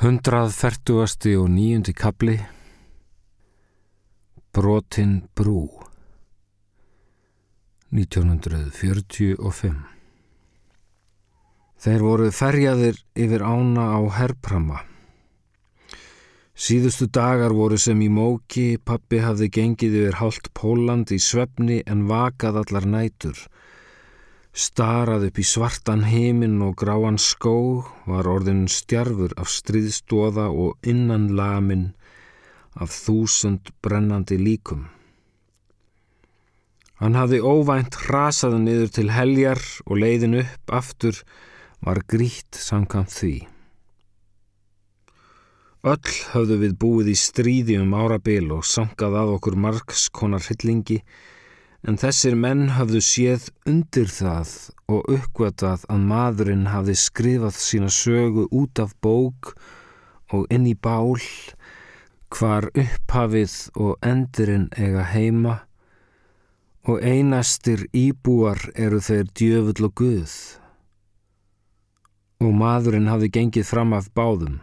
140. og nýjundi kapli Brotin brú 1945 Þeir voru ferjaðir yfir ána á herprama. Síðustu dagar voru sem í móki, pappi hafði gengið yfir hálft Póland í svefni en vakað allar nætur. Starað upp í svartan heiminn og gráan skó var orðin stjarfur af stríðstóða og innan lamin af þúsund brennandi líkum. Hann hafði óvænt rasaði niður til heljar og leiðin upp aftur var grít samkvæmt því. Öll höfðu við búið í stríði um árabil og sankað að okkur margskonar hillingi en þessir menn hafðu séð undir það og uppgötað að maðurinn hafði skrifað sína sögu út af bók og inn í bál hvar upphafið og endurinn eiga heima og einastir íbúar eru þeir djöfull og guð. Og maðurinn hafði gengið fram af báðum.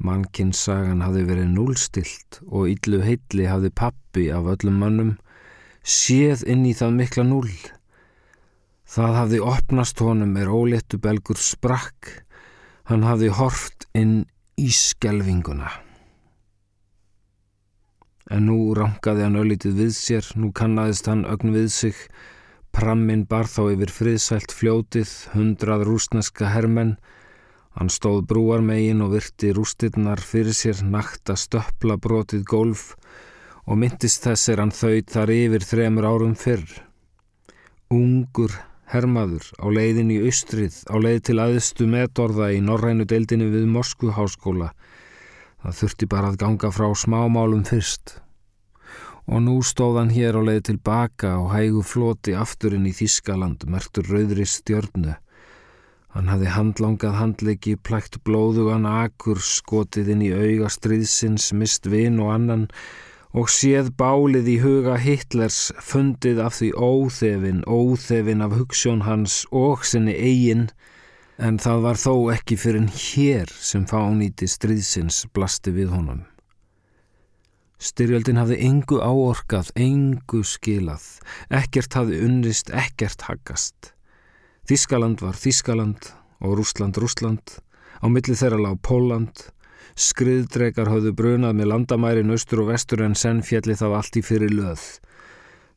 Mannkinnsagan hafði verið núlstilt og yllu heilli hafði pappi af öllum mannum séð inn í það mikla núl. Það hafði opnast honum er óléttu belgur sprakk, hann hafði horft inn í skelvinguna. En nú rankaði hann öllitið við sér, nú kannaðist hann ögn við sig, pramminn bar þá yfir friðsælt fljótið, hundrað rúsneska hermenn, hann stóð brúar megin og virti rústirnar fyrir sér, nakta stöppla brotið gólf, og myndist þess er hann þauð þar yfir þremur árum fyrr. Ungur hermaður á leiðin í austrið, á leið til aðstu metorða í norrænu deildinu við Moskvu háskóla. Það þurfti bara að ganga frá smámálum fyrst. Og nú stóð hann hér á leið tilbaka og hægu floti afturinn í Þískaland, mertur rauðri stjörnu. Hann hafði handlangað handleiki, plækt blóðugan akur, skotið inn í auga stríðsins, mist vin og annan, og séð bálið í huga Hitlers fundið af því óþefin, óþefin af hugssjón hans og sinni eigin, en það var þó ekki fyrir en hér sem fánýti stríðsins blasti við honum. Styrjöldin hafði engu áorkað, engu skilað, ekkert hafði unnist, ekkert haggast. Þískaland var Þískaland og Rúsland Rúsland, á milli þeirra lág Póland, Skriðdrekar hafðu brunað með landamærin austur og vestur en senn fjalli þá allt í fyrir löð.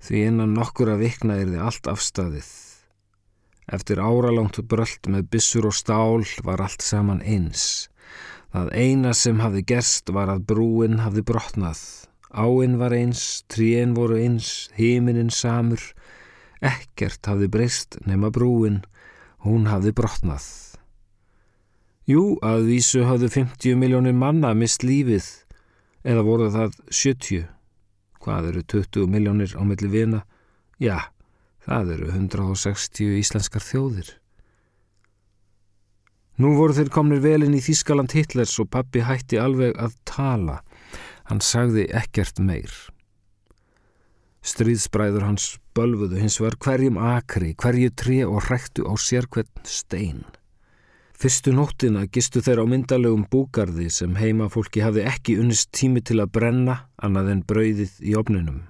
Því innan nokkur að vikna er þið allt afstæðið. Eftir áralangt bröld með bissur og stál var allt saman eins. Það eina sem hafði gerst var að brúin hafði brotnað. Áinn var eins, tríin voru eins, híminin samur. Ekkert hafði breyst nema brúin, hún hafði brotnað. Jú, að vísu hafðu 50 miljónir manna mist lífið eða voru það 70. Hvað eru 20 miljónir á milli vina? Já, það eru 160 íslenskar þjóðir. Nú voru þeir komnir velin í Þískaland Hitlers og pappi hætti alveg að tala. Hann sagði ekkert meir. Stríðsbræður hans bölfuðu hins var hverjum akri, hverju tre og hrektu á sérkvern stein. Fyrstu nóttina gistu þeir á myndalögum búgarði sem heima fólki hafði ekki unnist tími til að brenna annað en brauðið í opninum.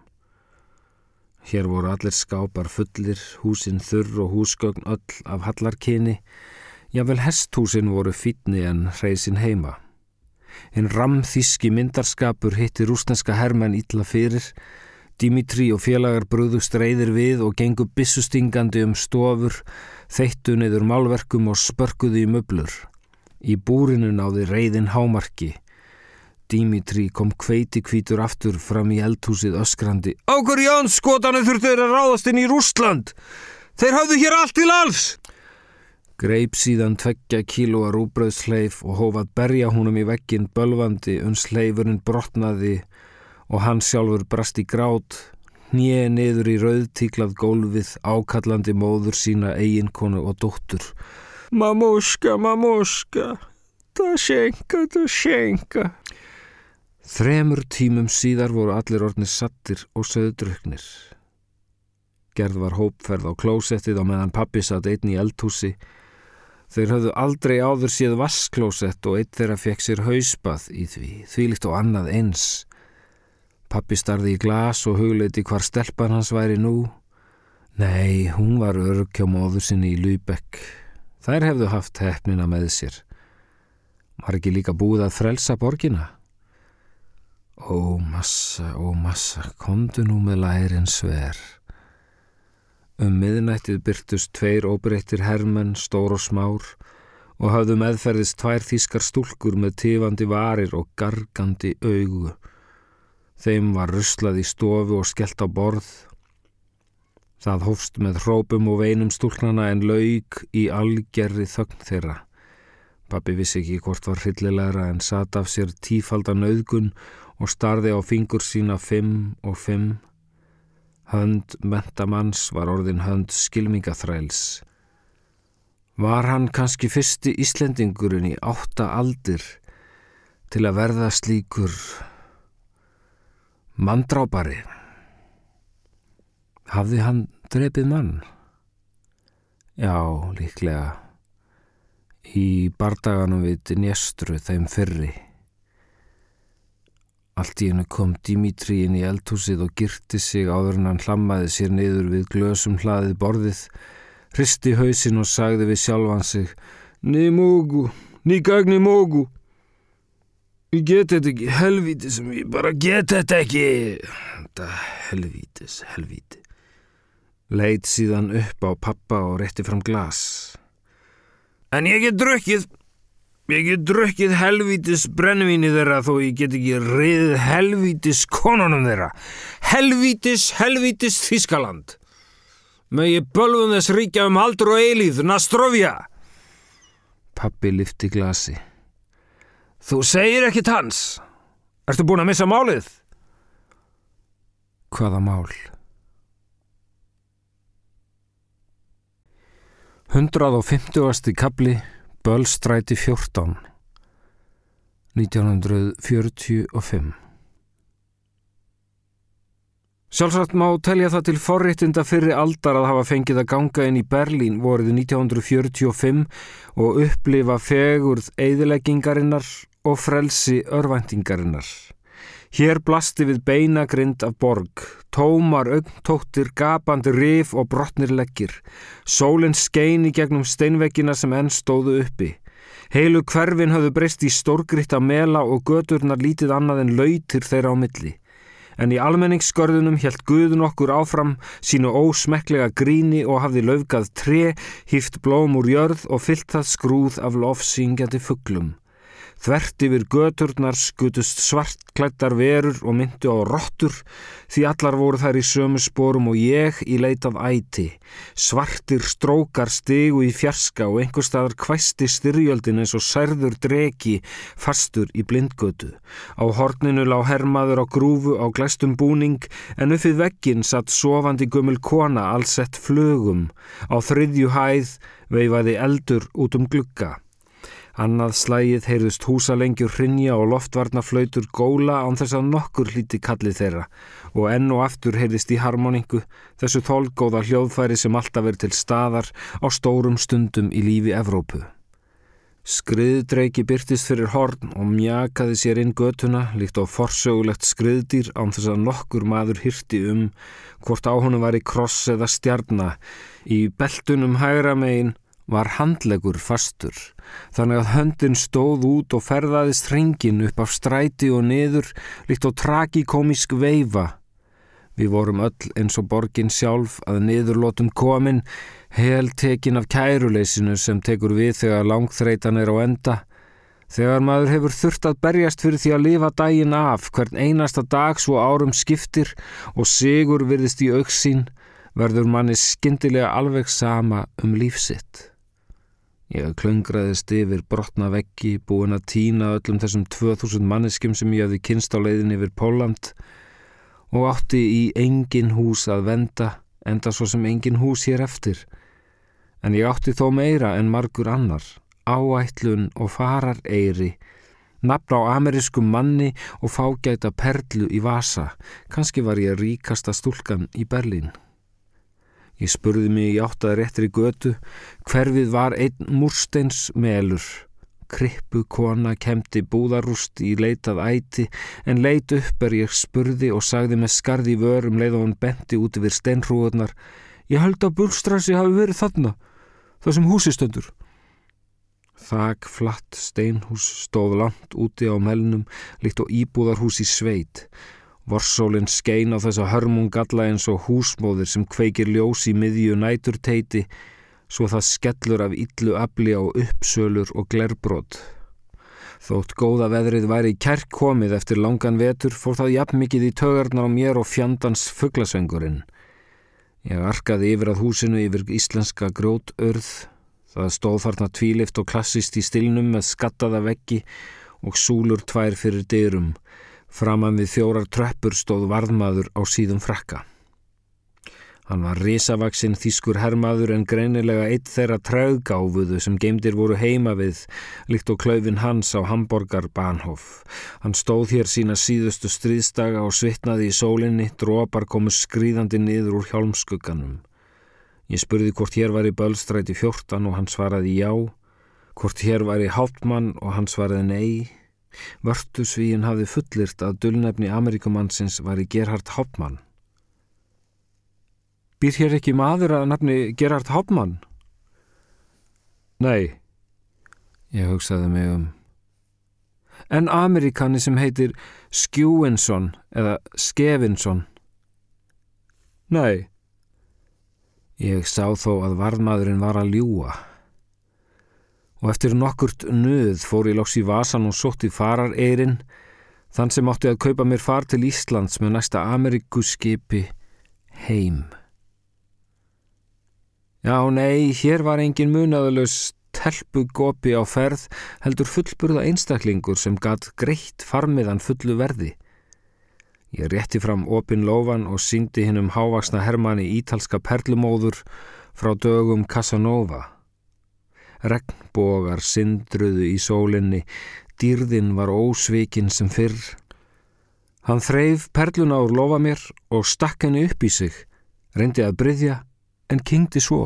Hér voru allir skápar fullir, húsin þurr og húsgögn öll af hallarkyni, jável hesthúsin voru fítni en reysin heima. Hinn ramþíski myndarskapur hitti rúsneska hermenn ítla fyrir, Dimitri og félagar brúðust reyðir við og gengu bissustingandi um stofur, þeittu niður málverkum og spörkuðu í möblur. Í búrinu náði reyðin hámarki. Dimitri kom kveiti kvítur aftur fram í eldhúsið öskrandi. Ákur Ján skotanu þurftu þeirra ráðast inn í Rústland! Þeir hafðu hér allt til alls! Greip síðan tveggja kílóa rúbröðsleif og hófað berja húnum í vekkin bölvandi uns leifurinn brotnaði og hann sjálfur brast í grát, hnið niður í rauðtíklað gólfið ákallandi móður sína eiginkonu og dóttur. Mamúska, mamúska, það senka, það senka. Þremur tímum síðar voru allir orðnir sattir og söðdruknir. Gerð var hópferð á klósettið á meðan pappi satt einn í eldhúsi. Þeir höfðu aldrei áður séð vasklósett og eitt þeirra fekk sér hausbað í því, því líkt og annað eins. Pappi starði í glas og hugleiti hvar stelpan hans væri nú. Nei, hún var örg hjá móður sinni í Lübeck. Þær hefðu haft hefnina með sér. Var ekki líka búið að frelsa borgina? Ó massa, ó massa, komdu nú með lærin sver. Um miðnættið byrtust tveir óbreyttir hermenn, stór og smár og hafðu meðferðist tvær þýskar stúlkur með tifandi varir og gargandi augu. Þeim var ruslað í stofu og skellt á borð. Það hófst með hrópum og veinum stúlknana en laug í algerri þögn þeirra. Pappi vissi ekki hvort var hryllilegra en sat af sér tífaldan auðgun og starði á fingur sína fimm og fimm Hönd mentamanns var orðin hönd skilmingaþræls. Var hann kannski fyrsti Íslendingurinn í átta aldir til að verða slíkur manndrápari? Hafði hann drefið mann? Já, líklega. Í bardaganum við Njestru þeim fyrri. Allt í hennu kom Dimitri inn í eldhúsið og girti sig áður en hann hlammaði sér niður við glösum hlaðið borðið, hristi hausin og sagði við sjálfan sig Ný mógu, ný gagni mógu. Ég get þetta ekki, helvíti sem ég bara get þetta ekki. Þetta helvítis, helvíti. Leit síðan upp á pappa og rétti fram glas. En ég get drukkið. Ég get drukkið helvítis brennvíni þeirra þó ég get ekki rið helvítis konunum þeirra. Helvítis, helvítis Þískaland. Með ég bölvum þess ríkja um haldur og eilíð, Nastrovja. Pappi lifti glasi. Þú segir ekkit hans. Ertu búin að missa málið? Hvaða mál? 150. kapli Bölstræti 14 1945 Sjálfsagt má telja það til forréttinda fyrir aldar að hafa fengið að ganga inn í Berlín vorið 1945 og upplifa fegurð eðileggingarinnar og frelsi örvæntingarinnar. Hér blasti við beinagrind af borg, tómar augntóttir, gapandi rif og brotnir leggir. Sólinn skein í gegnum steinveggina sem enn stóðu uppi. Heilu hverfin hafðu breyst í stórgritt að mela og göturnar lítið annað en lautir þeirra á milli. En í almenningsskörðunum helt Guðun okkur áfram sínu ósmeklega gríni og hafði löfgað tre, hýft blóm úr jörð og fyllt það skrúð af lofsyngjandi fugglum. Þvert yfir göturnar skutust svartklættar verur og myndu á rottur því allar voru þær í sömu spórum og ég í leitað æti. Svartir strókar stigu í fjarska og einhver staðar kvæsti styrjöldin eins og særður dregi fastur í blindgötu. Á horninu lá hermaður á grúfu á glæstum búning en uppið veggin satt sofandi gummul kona allsett flögum. Á þriðju hæð veifaði eldur út um glugga. Annað slægið heyrðust húsalengjur hrinja og loftvarnaflautur góla án þess að nokkur hlíti kallið þeirra og enn og aftur heyrðist í harmoningu þessu þólgóða hljóðfæri sem alltaf er til staðar á stórum stundum í lífi Evrópu. Skriðdreiki byrtist fyrir horn og mjakaði sér inn götuna líkt á forsögulegt skriðdýr án þess að nokkur maður hyrti um hvort á honum var í kross eða stjarna í beltunum hægra megin var handlegur fastur, þannig að höndin stóð út og ferðaðist hringin upp af stræti og niður líkt á tragikomisk veifa. Við vorum öll eins og borgin sjálf að niðurlótum komin, hel tekin af kæruleysinu sem tekur við þegar langþreitan er á enda. Þegar maður hefur þurft að berjast fyrir því að lifa daginn af hvern einasta dag svo árum skiptir og sigur virðist í auksín, verður manni skindilega alveg sama um lífsitt. Ég klöngraðist yfir brotna veggi, búin að týna öllum þessum 2000 manneskim sem ég hafði kynst á leiðin yfir Póland og átti í engin hús að venda, enda svo sem engin hús hér eftir. En ég átti þó meira en margur annar, áætlun og farar eiri, nafn á amerískum manni og fágæta perlu í vasa, kannski var ég ríkasta stúlkan í Berlín. Ég spurði mig í áttað réttri götu, hverfið var einn múrsteins melur. Krippu kona kemdi búðarúst í leitað æti en leit upp er ég spurði og sagði með skarði vörum leið og hann benti út yfir steinrúðunar. Ég held að Bullstrassi hafi verið þarna, það sem húsistöndur. Þak flatt steinhús stóð langt úti á melnum líkt og íbúðarhús í sveit. Vorsólinn skein á þessa hörmungalla eins og húsmóðir sem kveikir ljós í miðju næturteiti svo það skellur af illu afli á uppsölur og glerbrót. Þótt góða veðrið væri kærk komið eftir langan vetur fór það jafn mikið í tögarnar á mér og fjandans fugglasvengurinn. Ég arkaði yfir að húsinu yfir íslenska grótörð Það stóð þarna tvílift og klassist í stilnum með skattaða veggi og súlur tvær fyrir dyrum. Framan við fjórar tröppur stóð varðmaður á síðum frakka. Hann var risavaksinn þýskur herrmaður en greinilega eitt þeirra traugáfuðu sem geimdir voru heima við, líkt og klaufin hans á Hamburger Bahnhof. Hann stóð hér sína síðustu stríðstaga og svitnaði í sólinni, drópar komu skrýðandi niður úr hjálmskugganum. Ég spurði hvort hér var í Bölstræti 14 og hann svaraði já, hvort hér var í Háttmann og hann svaraði nei. Vörtusvíin hafði fullirt að dullnefni Amerikumannsins var í Gerhard Háttmann. Býr hér ekki maður að nefni Gerhard Háttmann? Nei, ég hugsaði mig um. En Amerikani sem heitir Skjúinsson eða Skevinsson? Nei. Ég sá þó að varðmaðurinn var að ljúa og eftir nokkurt nöð fór ég loks í vasan og sótt í farareyrin þann sem átti að kaupa mér far til Íslands með næsta Amerikuskipi heim. Já, nei, hér var engin munaðulegs telpugopi á ferð heldur fullburða einstaklingur sem gatt greitt farmiðan fullu verði. Ég rétti fram opin lofan og síndi hinn um hávaksna hermanni ítalska perlumóður frá dögum Casanova. Regnbogar syndruðu í sólinni, dýrðin var ósvikinn sem fyrr. Hann þreif perluna úr lofa mér og stakk henni upp í sig, reyndi að bryðja en kynkti svo.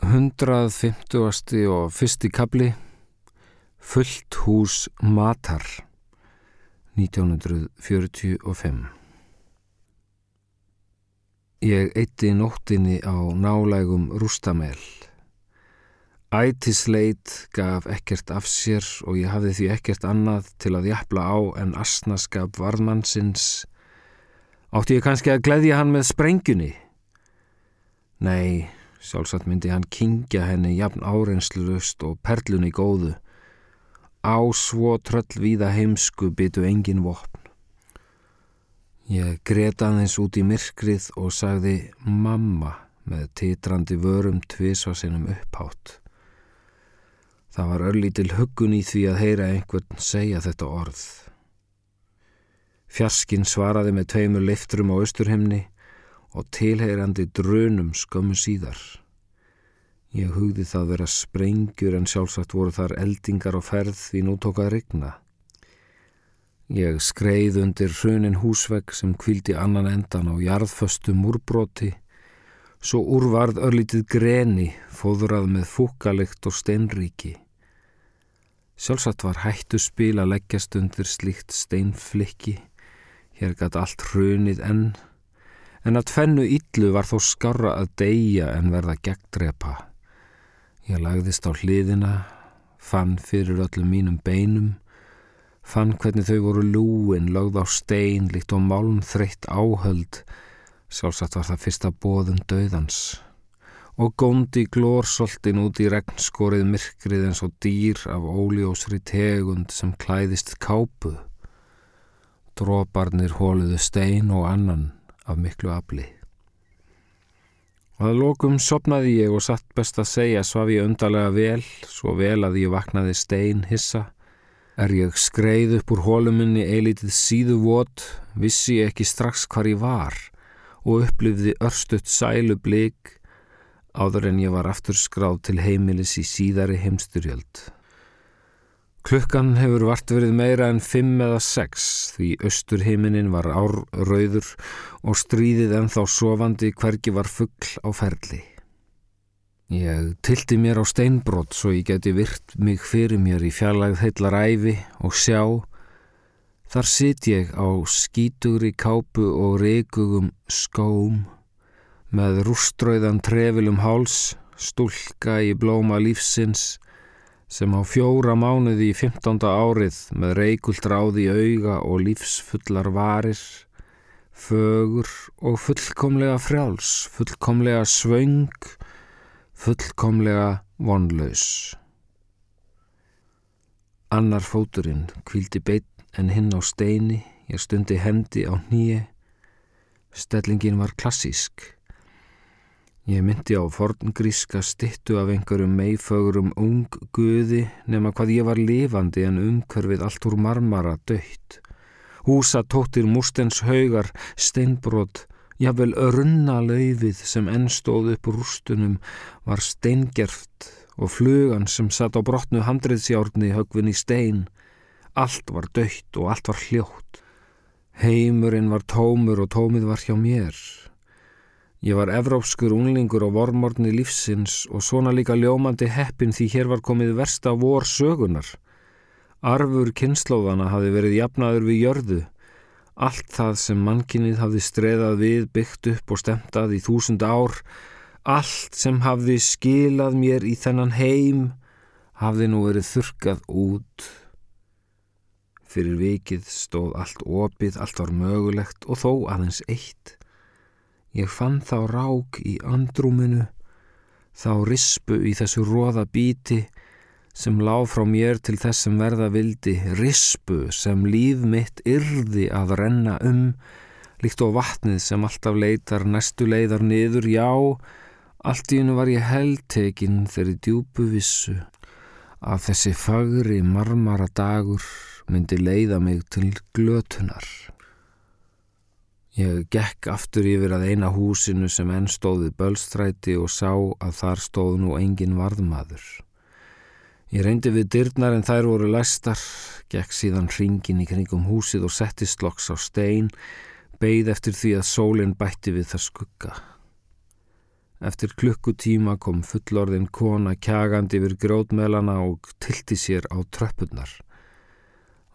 Hundrað fymtuasti og fyrsti kabli Fullt hús matar. 1945 Ég eitti nóttinni á nálægum rústamel. Ætisleit gaf ekkert af sér og ég hafði því ekkert annað til að jafla á en asnaskap varðmannsins. Átti ég kannski að gleyðja hann með sprengjunni? Nei, sjálfsagt myndi hann kingja henni jafn áreynslust og perlunni góðu. Á svo tröllvíða heimsku byttu engin vopn. Ég gretaði eins út í myrkrið og sagði mamma með titrandi vörum tvísvarsinum upphátt. Það var örlítil huggun í því að heyra einhvern segja þetta orð. Fjarskin svaraði með tveimur liftrum á austurhemni og tilheyrandi drönum skömmu síðar. Ég hugði það vera sprengjur en sjálfsagt voru þar eldingar á ferð því nú tók að regna. Ég skreið undir hrunin húsvegg sem kvildi annan endan á jarðföstu múrbroti, svo úrvarð örlítið greni fóðurað með fúkalikt og steinríki. Sjálfsagt var hættu spil að leggjast undir slíkt steinflikki, hér gæti allt hrunið enn, en að tvennu yllu var þó skarra að deyja en verða gegndrepa. Ég lagðist á hliðina, fann fyrir öllum mínum beinum, fann hvernig þau voru lúin, lögð á stein, líkt og málum þreytt áhöld, sjálfsagt var það fyrsta bóðum döðans, og góndi glórsoltin út í regnskorið myrkrið eins og dýr af óljósri tegund sem klæðist kápu. Dróparnir hóluðu stein og annan af miklu afli. Að lokum sopnaði ég og satt best að segja svaf ég undarlega vel, svo vel að ég vaknaði stein hissa. Er ég skreið upp úr hóluminni eilitið síðu vot, vissi ég ekki strax hvar ég var og upplifði örstuðt sælu blik áður en ég var aftur skráð til heimilis í síðari heimsturjöld. Klukkan hefur vart verið meira en fimm eða sex því austurhiminin var árrauður og stríðið ennþá sofandi hvergi var fuggl á ferli. Ég tilti mér á steinbrott svo ég geti virt mig fyrir mér í fjarlægð heillar æfi og sjá. Þar sitt ég á skítugri kápu og reykugum skóm með rúströðan trefilum háls, stúlka í blóma lífsins sem á fjóra mánuði í 15. árið með reykult ráði auga og lífsfullar varir, fögur og fullkomlega frjáls, fullkomlega svöng, fullkomlega vonlaus. Annar fóturinn kvildi beitt en hinn á steini, ég stundi hendi á nýje. Stellingin var klassísk. Ég myndi á forngríska stittu af einhverjum meifögurum ung guði nema hvað ég var lifandi en umhverfið allt úr marmara dött. Húsa tóttir mústens haugar, steinbrot, Jável örunna laufið sem ennstóð upp rústunum var steingjert og flugan sem satt á brotnu handriðsjárni högvin í stein. Allt var dött og allt var hljótt. Heimurinn var tómur og tómið var hjá mér. Ég var evrópskur unglingur og vormorni lífsins og svona líka ljómandi heppin því hér var komið versta vor sögunar. Arfur kynnslóðana hafi verið jafnaður við jörðu Allt það sem mannkinnið hafði streðað við, byggt upp og stemtað í þúsund ár, allt sem hafði skilað mér í þennan heim, hafði nú verið þurkað út. Fyrir vikið stóð allt opið, allt var mögulegt og þó aðeins eitt. Ég fann þá rák í andrúminu, þá rispu í þessu róða bíti, sem lág frá mér til þess sem verða vildi, rispu sem líf mitt yrði að renna um, líkt og vatnið sem alltaf leitar næstu leiðar niður, já, allt í hennu var ég heldtekinn þeirri djúbu vissu að þessi fagri marmara dagur myndi leiða mig til glötunar. Ég gekk aftur yfir að eina húsinu sem enn stóði bölstræti og sá að þar stóð nú engin varðmaður. Ég reyndi við dyrnar en þær voru læstar, gekk síðan ringin í kringum húsið og settist loks á stein, beigð eftir því að sólinn bætti við það skugga. Eftir klukkutíma kom fullorðin kona kjagandi yfir grótmelana og tilti sér á tröppunar.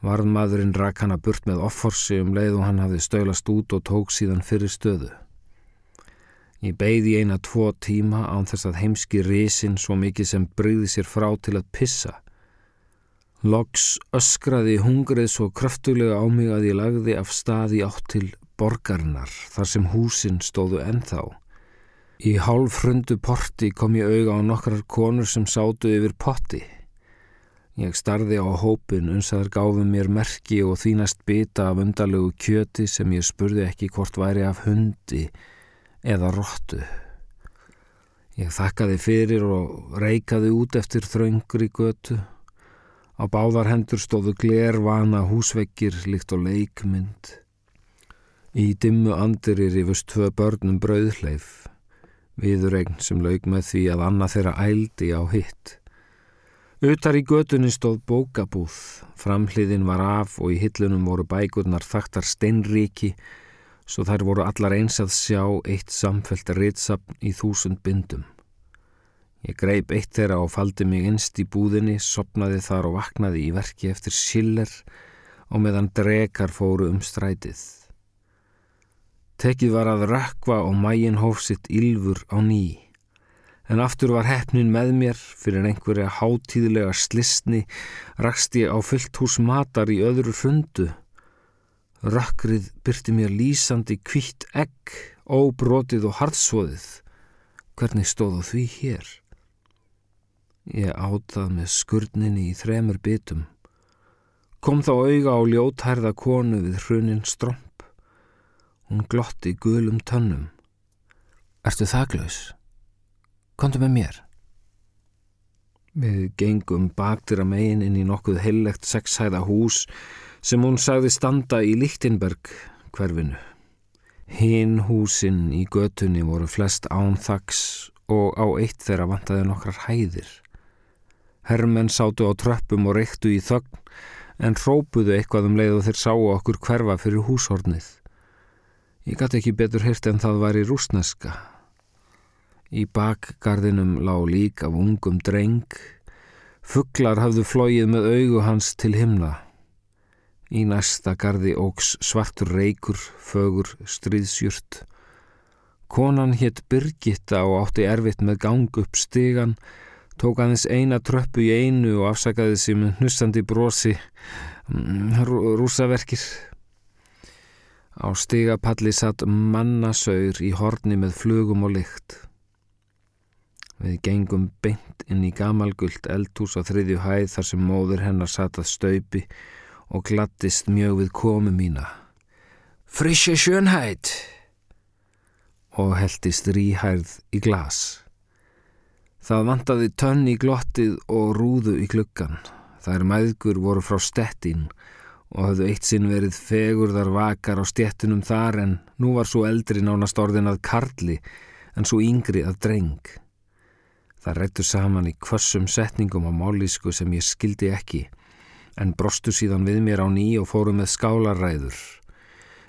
Varðmaðurinn rak hana burt með offorsi um leið og hann hafði stöylast út og tók síðan fyrir stöðu. Ég beigði eina tvo tíma án þess að heimski risin svo mikið sem breyði sér frá til að pissa. Loks öskraði hungrið svo kraftulega á mig að ég lagði af staði átt til borgarnar þar sem húsin stóðu ennþá. Í hálfrundu porti kom ég auga á nokkrar konur sem sátu yfir potti. Ég starði á hópin uns að þær gáfi mér merki og þínast bita af undalegu kjöti sem ég spurði ekki hvort væri af hundi eða róttu. Ég þakkaði fyrir og reikaði út eftir þröngur í götu. Á báðar hendur stóðu glervana húsveggir líkt og leikmynd. Í dimmu andir er yfirst tvö börnum brauðleif, viðuregn sem laug með því að annað þeirra ældi á hitt. Utar í götunni stóð bókabúð, framhliðin var af og í hillunum voru bækurnar þaktar steinríki svo þær voru allar eins að sjá eitt samfelt ritsapn í þúsund bindum. Ég greip eitt þeirra og faldi mig innst í búðinni, sopnaði þar og vaknaði í verki eftir siller og meðan drekar fóru um strætið. Tekið var að rökva og mægin hófsitt ylfur á ný. En aftur var hefnin með mér fyrir einhverja hátíðlega slistni rakst ég á fullt hús matar í öðru fundu Rökkrið byrti mér lýsandi kvitt egg, óbrotið og hardsvoðið. Hvernig stóð á því hér? Ég átað með skurninni í þremur bitum. Kom þá auga á ljóthærða konu við hrunin stromp. Hún glotti gulum tönnum. Ertu þaklaus? Kontu með mér. Við gengum baktir að megin inn í nokkuð heillegt sexhæða hús sem hún sagði standa í Lichtenberg hverfinu. Hinn húsinn í götunni voru flest án þaks og á eitt þeirra vantaði nokkrar hæðir. Hermenn sátu á tröppum og reyktu í þögn en hrópuðu eitthvað um leið og þeir sáu okkur hverfa fyrir húshornið. Ég gæti ekki betur hirt en það var í rúsneska. Í bakgarðinum lág lík af ungum dreng. Fugglar hafðu flóið með augu hans til himna. Í næsta gardi óks svartur reykur, fögur, stríðsjurt. Konan hétt Birgitta og átti erfitt með gang upp stigan tók aðeins eina tröppu í einu og afsakaði sig með hnustandi brosi mm, rúsaverkir. Á stigapalli satt mannasaur í horni með flugum og lykt. Við gengum beint inn í gamalgult eldhús á þriðju hæð þar sem móður hennar satt að staupi og glattist mjög við komu mína. Frische sjönhætt! Og heldist ríhærð í glas. Það vantaði tönn í glottið og rúðu í klukkan. Þær maðgur voru frá stettin og hafðu eitt sinn verið fegurðar vakar á stettinum þar en nú var svo eldri nánast orðin að karli en svo yngri að dreng. Það rættu saman í kvössum setningum á málísku sem ég skildi ekki en brostu síðan við mér á ný og fóru með skálaræður.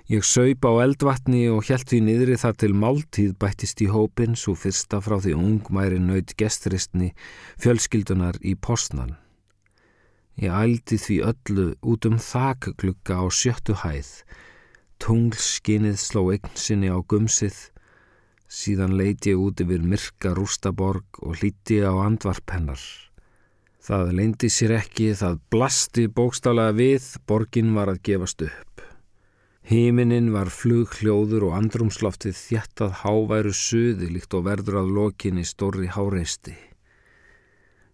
Ég saup á eldvatni og hjælt því niðri þar til máltíð bættist í hópin svo fyrsta frá því ungmæri nöyt gestristni fjölskyldunar í postnan. Ég ældi því öllu út um þakklukka á sjöttu hæð, tunglskinnið sló eign sinni á gumsið, síðan leiti ég út yfir myrka rústaborg og hlíti á andvarpennar. Það leindi sér ekki, það blasti bókstálega við, borgin var að gefast upp. Híminin var flughljóður og andrumsloftið þjættað háværu suði líkt og verður að lokinni stórri háreisti.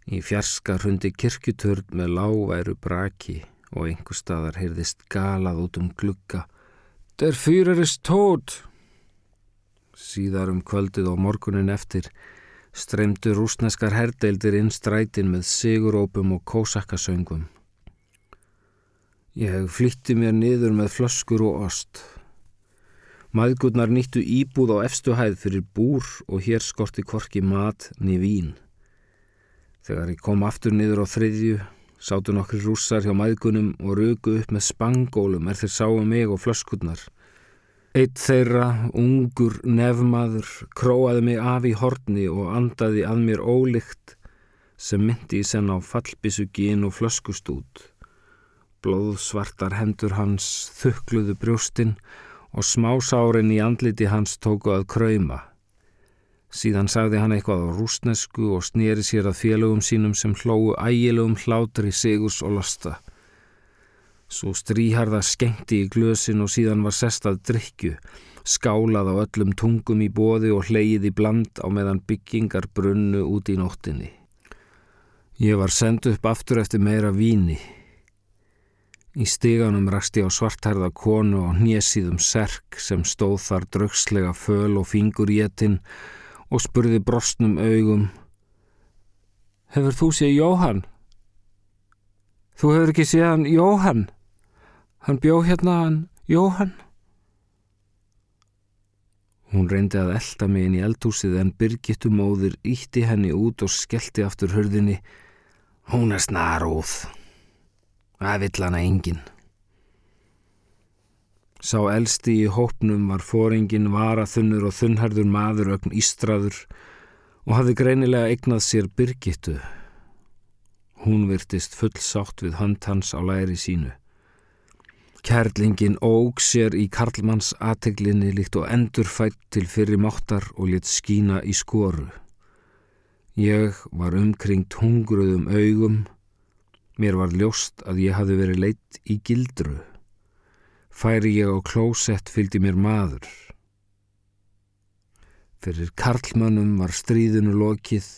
Í fjarska hundi kirkjuturn með láværu braki og einhver staðar heyrðist galað út um glugga. Der fyrir er stót! Síðar um kvöldið og morgunin eftir streymdu rúsneskar herdeildir inn strætin með sigurópum og kósakasöngum. Ég flytti mér niður með flöskur og ost. Maðgurnar nýttu íbúð á efstuhæð fyrir búr og hér skorti korki mat niður vín. Þegar ég kom aftur niður á þriðju, sátu nokkri rússar hjá maðgunum og rögu upp með spangólum er þeir sáu mig og flöskurnar. Eitt þeirra, ungur nefmaður, króaði mig af í horni og andaði að mér ólikt sem myndi í senn á fallbissu gín og flöskustút. Blóðsvartar hendur hans þukkluðu brjóstinn og smásárin í andliti hans tóku að krauma. Síðan sagði hann eitthvað á rúsnesku og snýri sér að félögum sínum sem hlóu ægilegum hlátri sigurs og losta. Svo stríharða skengti í glösin og síðan var sestað drikju, skálað á öllum tungum í bóði og hleyið í bland á meðan byggingar brunnu út í nóttinni. Ég var sendt upp aftur eftir meira víni. Í stíganum raksti á svartærða konu og hnésíðum serk sem stóð þar draugslega föl og fingur í ettin og spurði brostnum augum Hefur þú séð Jóhann? Þú hefur ekki séð hann Jóhann? Hann bjó hérna hann Jóhann? Hún reyndi að elda mig inn í eldhúsið en Birgittu móðir ítti henni út og skellti aftur hörðinni Hún er snarúð. Það vill hana engin. Sá elsti í hópnum var fóringin varaþunnur og þunnharður maður ögn ístraður og hafði greinilega eignað sér byrgittu. Hún virtist full sátt við hönd hans á læri sínu. Kærlingin óg sér í Karlmanns aðteglinni líkt og endurfætt til fyrir máttar og lit skína í skoru. Ég var umkringt hungruðum augum Mér var ljóst að ég hafði verið leitt í gildru. Færi ég á klósett fylgdi mér maður. Fyrir karlmannum var stríðinu lokið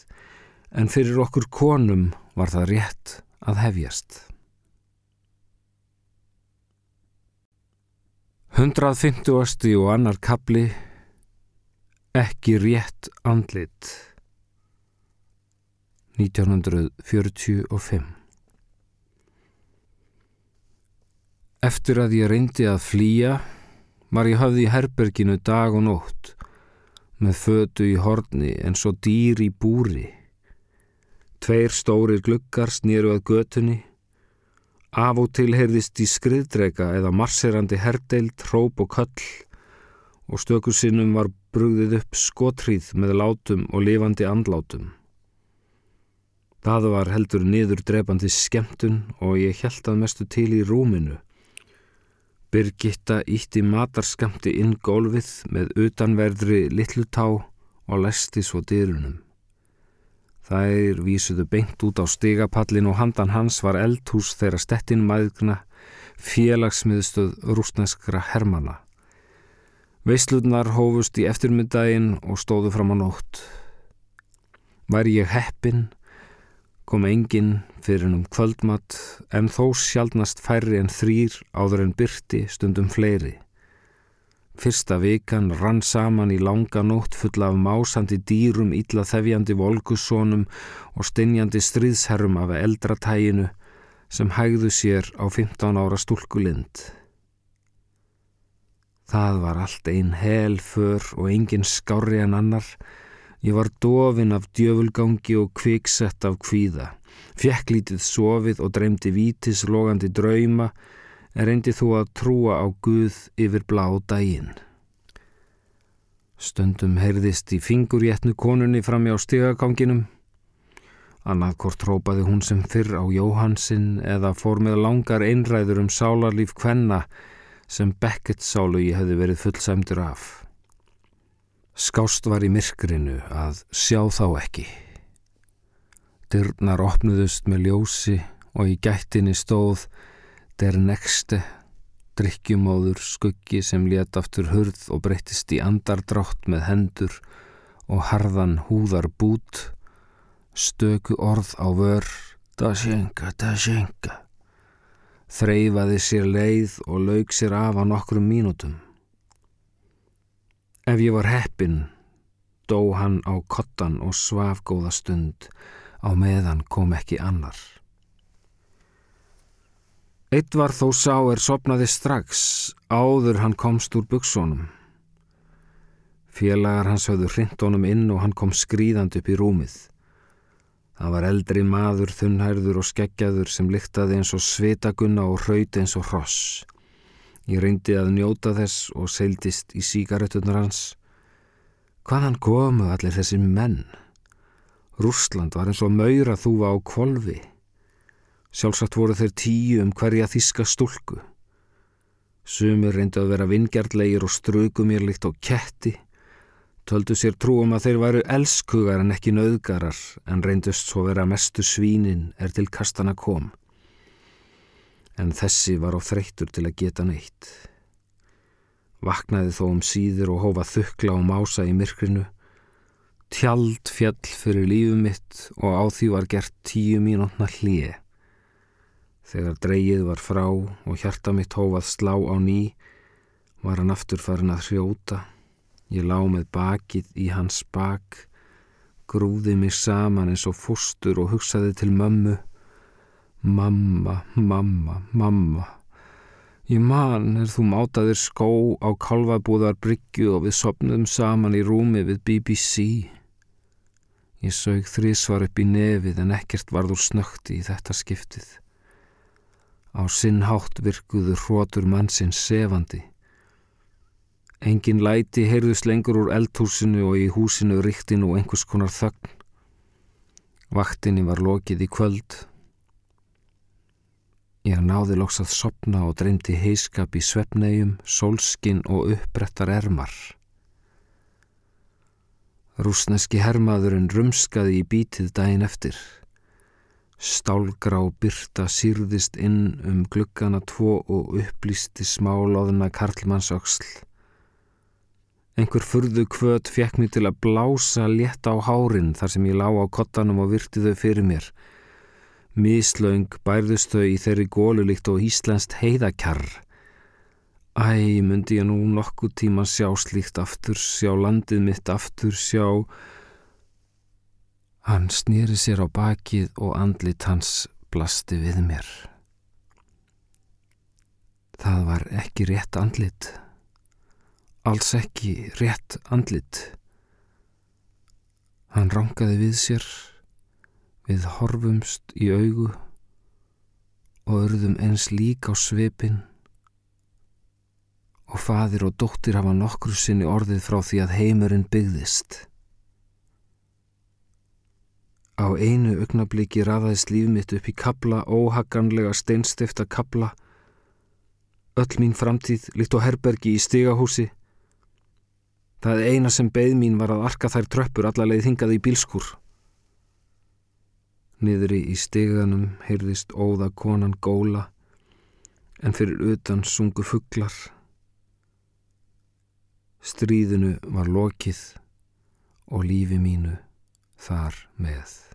en fyrir okkur konum var það rétt að hefjast. 150. og annar kapli Ekki rétt andlit 1945 Eftir að ég reyndi að flýja var ég hafði í herberginu dag og nótt með fötu í horni en svo dýr í búri. Tveir stórir gluggar snýru að götunni. Af og til heyrðist í skriðdrega eða marserandi herdeild, tróp og köll og stökusinnum var brugðið upp skotrýð með látum og lifandi andlátum. Það var heldur niður drefandi skemmtun og ég held að mestu til í rúminu. Birgitta ítti matarskamti inn gólfið með utanverðri littlutá og læsti svo dyrunum. Þær vísuðu beint út á stigapallin og handan hans var eldhús þeirra stettin maðgna félagsmiðstöð rúsneskra hermana. Veislutnar hófust í eftirmiddaginn og stóðu fram á nótt. Væri ég heppin, kom enginn fyrir um kvöldmatt en þó sjálfnast færri en þrýr áður en byrti stundum fleiri. Fyrsta vikan rann saman í langa nótt fulla af másandi dýrum, illa þefjandi volgussónum og stinjandi stríðsherrum af eldratæginu sem hægðu sér á 15 ára stúlkulind. Það var allt einn hel för og engin skári en annar. Ég var dofin af djöfulgangi og kviksett af kvíða. Fjekk lítið sofið og dreymdi vítis logandi drauma reyndi þú að trúa á Guð yfir blá daginn. Stundum heyrðist í fingurjetnu konunni fram á stigaganginum. Annað hvort trópaði hún sem fyrr á Jóhansinn eða fór með langar einræður um sálarlíf kvenna sem Beckett sálu ég hefði verið fullsæmdur af. Skást var í myrkrinu að sjá þá ekki. Dyrnar opnuðust með ljósi og í gættinni stóð Der nekste, drikkjumóður skuggi sem let aftur hurð og breyttist í andardrátt með hendur og harðan húðar bút, stöku orð á vör, da sjenga, da sjenga, þreyfaði sér leið og laug sér af á nokkrum mínútum. Ef ég var heppin, dó hann á kottan og svaf góða stund, á meðan kom ekki annar. Eitt var þó sá er sopnaði strax áður hann komst úr buksónum. Félagar hans höfðu hrind honum inn og hann kom skrýðand upp í rúmið. Það var eldri maður, þunnhærður og skeggjaður sem lyktaði eins og svitagunna og hrauti eins og hross. Ég reyndi að njóta þess og seildist í síkaretunar hans. Hvaðan komu allir þessi menn? Rúsland var eins og maura þúfa á kvolvi. Sjálfsagt voru þeir tíu um hverja þíska stúlku. Sumir reyndu að vera vingjartlegir og ströku mér líkt á ketti. Töldu sér trúum að þeir væru elskugar en ekki nöðgarar en reyndust svo vera mestu svínin er til kastana kom. En þessi var á þreytur til að geta neitt. Vaknaði þó um síður og hófa þukla og mása í myrkrinu. Tjald fjall fyrir lífum mitt og á því var gert tíu mínútna hlið. Þegar dreyið var frá og hjarta mitt hófað slá á ný, var hann aftur farin að hrjóta. Ég lá með bakið í hans bak, grúði mig saman eins og fóstur og hugsaði til mömmu. Mamma, mamma, mamma. Ég man er þú mátaðir skó á kalvabúðar bryggju og við sopnum saman í rúmi við BBC. Ég sög þrísvar upp í nefið en ekkert varður snökti í þetta skiptið. Á sinnhátt virkuður hrótur mannsins sefandi. Engin læti heyrðust lengur úr eldhúsinu og í húsinu ríktinu og einhvers konar þögn. Vaktinni var lokið í kvöld. Ég náði loks að sopna og dreymdi heiskap í svefnegjum, sólskin og uppbrettar ermar. Rúsneski hermaðurinn rumskaði í bítið daginn eftir. Stálgrá byrta sýrðist inn um gluggana tvo og upplýsti smálóðuna Karlmannsöksl. Einhver furðu kvöt fekk mér til að blása létta á hárin þar sem ég lá á kottanum og virti þau fyrir mér. Mislaung bærðust þau í þeirri gólulikt og íslenskt heiðakjarr. Æ, myndi ég nú nokkuð tíma sjá slíkt aftur, sjá landið mitt aftur, sjá Hann snýri sér á bakið og andlit hans blasti við mér. Það var ekki rétt andlit. Alls ekki rétt andlit. Hann rángaði við sér, Við horfumst í augu og örðum eins lík á svipin og fadir og dóttir hafa nokkru sinni orðið frá því að heimurinn byggðist. Á einu augnabliki raðaðist líf mitt upp í kabla, óhaganlega steinstifta kabla, öll mín framtíð líkt á herbergi í stigahúsi. Það eina sem beð mín var að arka þær tröppur allarleið hingað í bílskur. Niðri í stiganum heyrðist óða konan góla en fyrir utan sungu fugglar. Stríðinu var lokið og lífi mínu þar með.